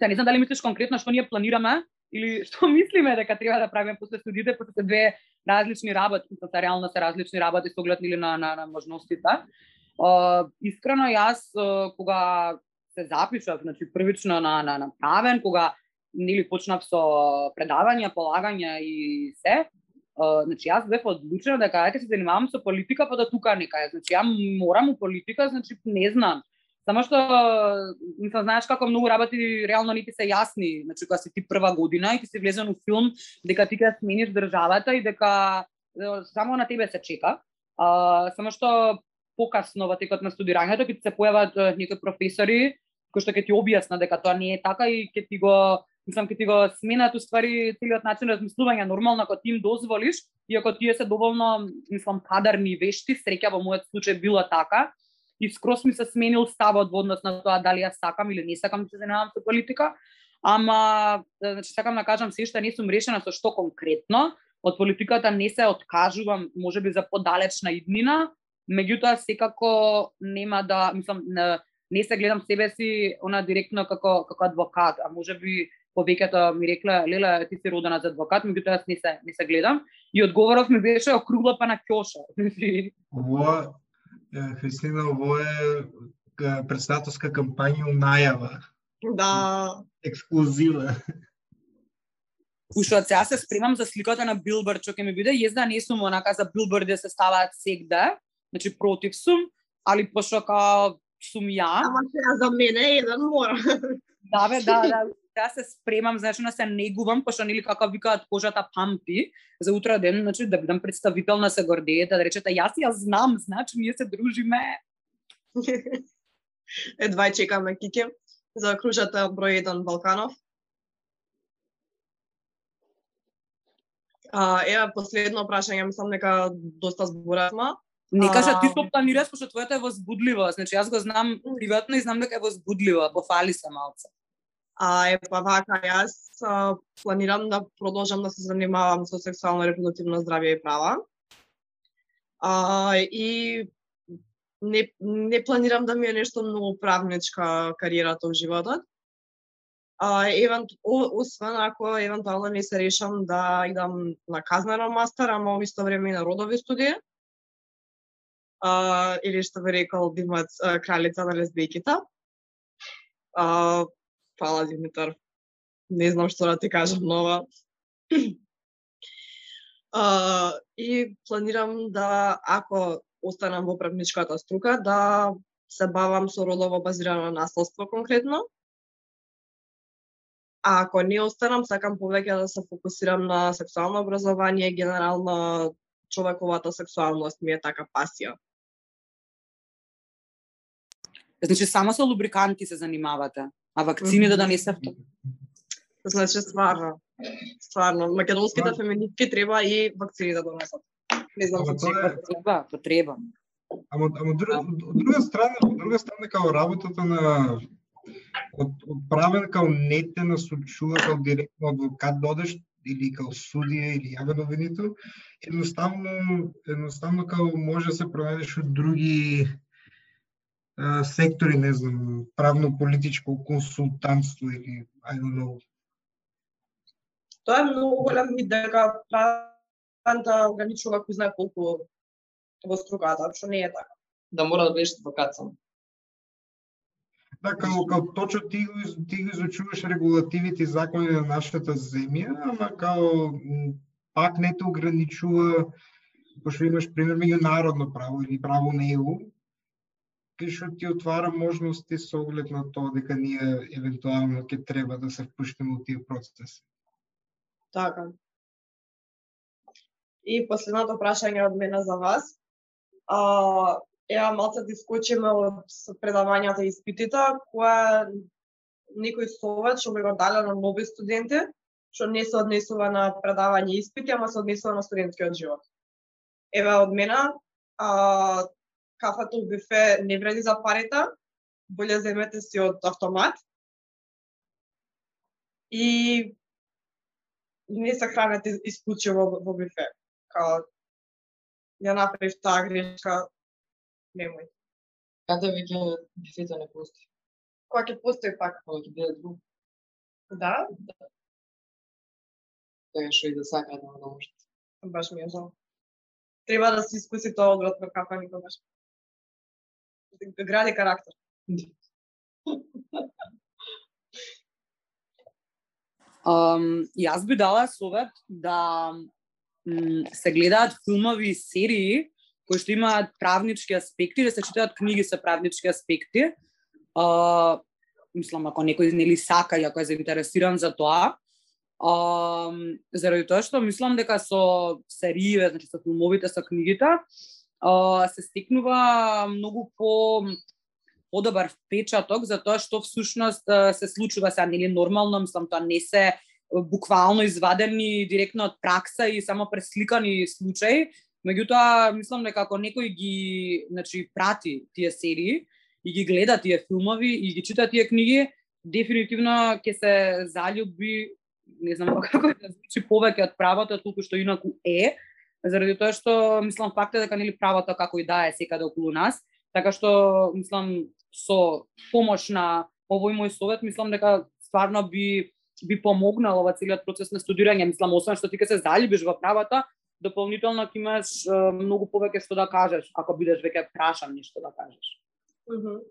Се не знам дали мислиш конкретно што ние планираме или што мислиме дека треба да правиме после студиите, после се две различни работи, тоа реално се различни работи со оглед или на, на, на можностите. Uh, искрено јас uh, кога се запишав, значи првично на на на правен, кога нели почнав со предавања, полагања и се, Uh, значи јас бев одлучена дека ајде се занимавам со политика, па да тука некај. Значи ја морам у политика, значи не знам. Само што мислам знаеш како многу работи реално не ти се јасни, значи кога си ти прва година и ти си влезен у филм дека ти ќе смениш државата и дека само на тебе се чека. А, само што покасно во текот на студирањето ќе се појават некои професори кои што ќе ти објаснат дека тоа не е така и ќе ти го мислам ќе ти го сменат уствари целиот начин на размислување нормално ако ти им дозволиш и ако тие се доволно мислам кадарни вешти, среќа во мојот случај било така, и скрос ми се сменил ставот во однос на тоа дали јас сакам или не сакам да се занимавам со политика. Ама, значи, сакам да кажам се што не сум решена со што конкретно. Од политиката не се откажувам, може би за подалечна иднина, меѓутоа секако нема да, мислам, не, не се гледам себе си она директно како како адвокат, а може би повеќето ми рекле леле ти си родена за адвокат, меѓутоа јас не се не се гледам и одговоров ми беше округла па на кјоша. Ова Христина, ово е председателска кампања најава. Да. Ексклузива. Уште од сега се спремам за сликата на билборд, што ќе ми биде, језда не сум онака за билборди да се ставаат сегда, значи против сум, али пошто као сум ја. Ама сега за мене еден мора. Да, бе, да, да, да се спремам, значи да се негувам, пошто нели како викаат кожата памти за утре ден, значи да бидам представител на се гордејата, да речете јас ја знам, значи ние се дружиме. Едва чекаме Кике за кружата број 1 Балканов. А, ева последно прашање, мислам дека доста зборавме. Не кажа ти што планираш, пошто твоето е возбудливо. Значи јас го знам приватно и знам дека е возбудливо, пофали се малце. А е па вака јас а, планирам да продолжам да се занимавам со сексуално репродуктивно здравје и права. А, и не, не планирам да ми е нешто многу правничка кариерата во животот. А, евент, освен ако евентуално не се решам да идам на казнено мастер, ама во исто време и на родови студии. А, или што би рекол Димат кралица на лесбијките. А, Фала, Димитар. Не знам што да ти кажам нова. а, и планирам да, ако останам во правничката струка, да се бавам со родово базирано наследство конкретно. А ако не останам, сакам повеќе да се фокусирам на сексуално образование, генерално човековата сексуалност ми е така пасија. Значи само со лубриканти се занимавате? А вакцини да донесевте? Значи, стварно, стварно, македонските феминистки треба и вакцини да донесат. Не знам Ама се тоа е- Потреба, потреба. Ама, ама од друга, од друга страна, од друга страна као работата на од, од правен као не те насочува као директно адвокат додеш или као судија или јавен обвинител, едноставно едноставно као може да се пронајдеш од други сектори, не знам, правно-политичко консултантство или I don't know. Тоа е многу голем мит дека правата ограничува кој знае колку во струката, што не е така. Да мора да бидеш адвокат сам. Да, као, као точно ти ти го изучуваш регулативите и закони на нашата земја, ама као м, пак не те ограничува, пошто имаш пример меѓународно право или право на ЕУ, пишот ти отвара можности со оглед на тоа дека ние евентуално ќе треба да се впуштиме во тие процеси. Така. И последното прашање од мене за вас. А, еа малце да искочиме од предавањата и испитите, која некој совет што би го дали на нови студенти, што не се однесува на предавање и испити, ама се однесува на студентскиот живот. Еве од мене, а, кафето у бифе не вреди за парите, боле земете си од автомат. И не се хранете исклучиво во, во бифе. Као, ја направив таа грешка, немој. Каде веќе бифето не постои? Кога ќе постои пак? Кога ќе биде друг? Да, Така што и да сакаат да можат. баш ми е жал. Треба да се искуси тоа одврат на кафа никогаш. Гради карактер. Um, јас би дала совет да м, се гледаат филмови и серии кои што имаат правнички аспекти, да се читаат книги со правнички аспекти. Uh, мислам, ако некој нели сака и ако е заинтересиран за тоа, Um, заради тоа што мислам дека со сериите, значи со филмовите, со книгите, uh, се стекнува многу по подобар впечаток за тоа што всушност се случува сега нели нормално, мислам тоа не се буквално извадени директно од пракса и само пресликани случаи, меѓутоа мислам дека ако некој ги значи прати тие серии и ги гледа тие филмови и ги чита тие книги, дефинитивно ќе се заљуби не знам како да звучи повеќе од правото толку што инаку е, заради тоа што мислам факт е дека нели правата како и да е секаде околу нас, така што мислам со помош на овој мој совет мислам дека стварно би би помогнал ова целиот процес на студирање, мислам освен што ти ќе се заљубиш во правата, дополнително ќе имаш многу повеќе што да кажеш, ако бидеш веќе прашан нешто да кажеш. Мгм.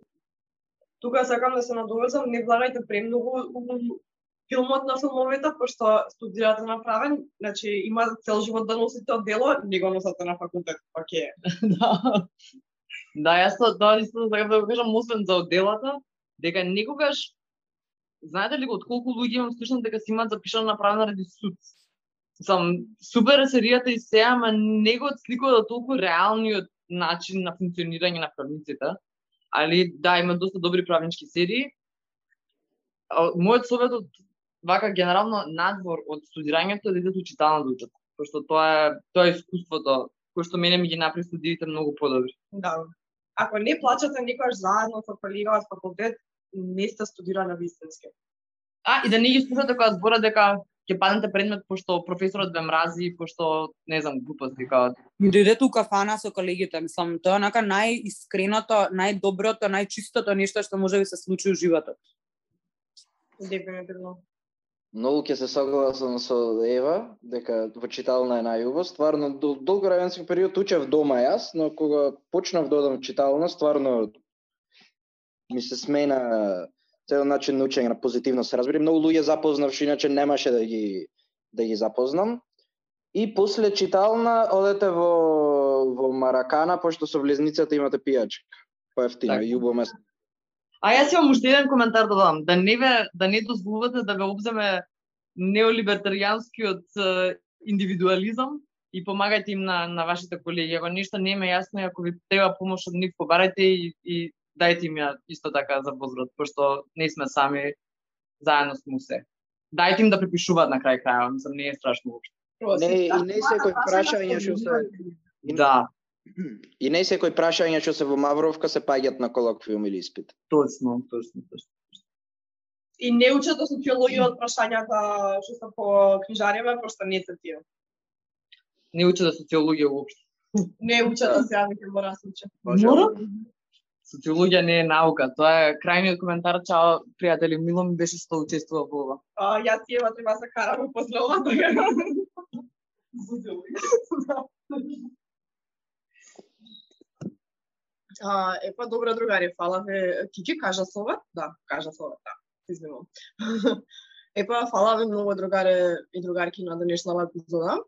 Тука сакам да се надовезам, не влагајте премногу филмот на филмовите, пошто студирате направен, значи има цел живот да носите од дело, не го носите на факултет, пак е. да. Да, јас тоа да, тоа исто сакам да го кажам освен за одделата, дека никогаш знаете ли од колку луѓе имам слушам дека си имат запишано направено ради суд. Сам супер е серијата и се, ама не го отсликува толку реалниот начин на функционирање на правниците. Али да, има доста добри правнички серии. Мојот совет од вака генерално надвор од студирањето е да идат у читална да учат, пошто тоа е тоа е искуството кој што мене ми ги направи студиите многу подобри. Да. Ако не плачате никогаш заедно со колега од факултет, не сте студирали вистински. А, и да не ги слушате кога збора дека ќе паднете предмет пошто професорот ве мрази, пошто не знам, глупости као. Дојдете у кафана со колегите, мислам, тоа е онака најискреното, најдоброто, најчистото нешто што може да се случи у животот. Дефинитивно. Многу ќе се согласам со Ева, дека во читална е најубаво. Стварно, дол, долго временски период учев дома јас, но кога почнав да одам читална, стварно ми се смена цел начин на учење на позитивно се разбери. Многу луѓе запознав што иначе немаше да ги да ги запознам. И после читална одете во во Маракана пошто со влезницата имате пијачка. Поевтино, Така. и убаво место. А јас имам уште еден коментар да дадам, да не ве да не дозволувате да ве обземе неолибертаријанскиот е, индивидуализам и помагајте им на на вашите колеги. Ако нешто не ме јасно и ако ви треба помош од нив, побарајте и, и дајте им ја исто така за возврат, пошто не сме сами, заедно сме се. Дајте им да препишуваат на крај крајава, мислам не е страшно уопште. Не, и не секој прашање што се Да, И не секој прашање што се во Мавровка се паѓаат на колоквиум или испит. точно, точно, точно. И не учете социологија од прашањата што се по книжариме, пошто не се тие. Не учи да социологија уопште. Не учете се, ја ќе мора да се учи. Мора? Социологија не е наука, тоа е крајниот коментар. Чао, пријатели, мило ми беше што учествува во ова. А, јас и Ева треба да се караме после ова, така. А, епа, добра другари, фала ве. Кики кажа совет? Да, кажа совет, да. се Извинувам. епа, фала ве многу другаре и другарки на денешната епизода.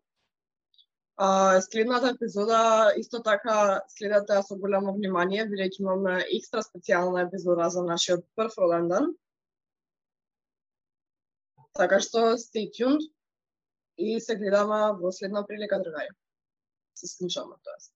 А, следната епизода исто така следете со голямо внимание, бидејќи имаме екстра специјална епизода за нашиот прв роден. Така што stay tuned и се гледаме во следна прилика, другари. Се слушаме, тоест.